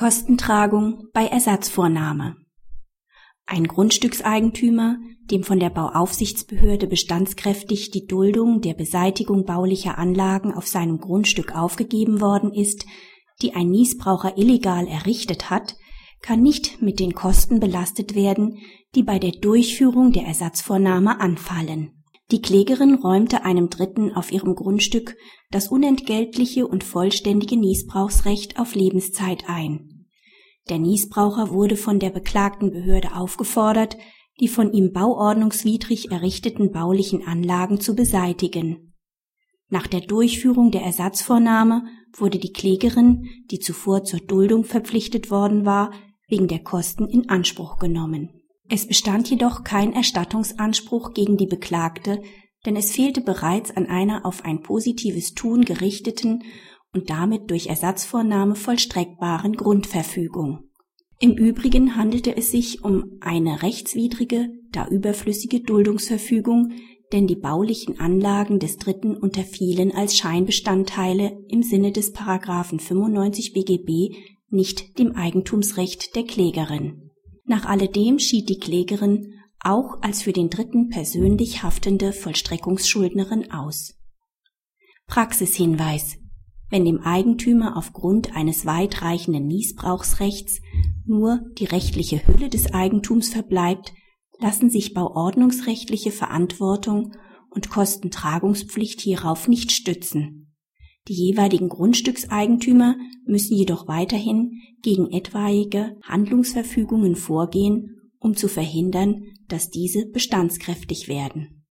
Kostentragung bei Ersatzvornahme. Ein Grundstückseigentümer, dem von der Bauaufsichtsbehörde bestandskräftig die Duldung der Beseitigung baulicher Anlagen auf seinem Grundstück aufgegeben worden ist, die ein Niesbraucher illegal errichtet hat, kann nicht mit den Kosten belastet werden, die bei der Durchführung der Ersatzvornahme anfallen die Klägerin räumte einem Dritten auf ihrem Grundstück das unentgeltliche und vollständige Niesbrauchsrecht auf Lebenszeit ein. Der Niesbraucher wurde von der beklagten Behörde aufgefordert, die von ihm bauordnungswidrig errichteten baulichen Anlagen zu beseitigen. Nach der Durchführung der Ersatzvornahme wurde die Klägerin, die zuvor zur Duldung verpflichtet worden war, wegen der Kosten in Anspruch genommen es bestand jedoch kein Erstattungsanspruch gegen die Beklagte, denn es fehlte bereits an einer auf ein positives Tun gerichteten und damit durch Ersatzvornahme vollstreckbaren Grundverfügung. Im Übrigen handelte es sich um eine rechtswidrige, da überflüssige Duldungsverfügung, denn die baulichen Anlagen des Dritten unterfielen als Scheinbestandteile im Sinne des Paragraphen 95 BGB nicht dem Eigentumsrecht der Klägerin nach alledem schied die Klägerin auch als für den Dritten persönlich haftende Vollstreckungsschuldnerin aus. Praxishinweis wenn dem Eigentümer aufgrund eines weitreichenden Niesbrauchsrechts nur die rechtliche Hülle des Eigentums verbleibt, lassen sich bauordnungsrechtliche Verantwortung und Kostentragungspflicht hierauf nicht stützen die jeweiligen Grundstückseigentümer müssen jedoch weiterhin gegen etwaige Handlungsverfügungen vorgehen, um zu verhindern, dass diese bestandskräftig werden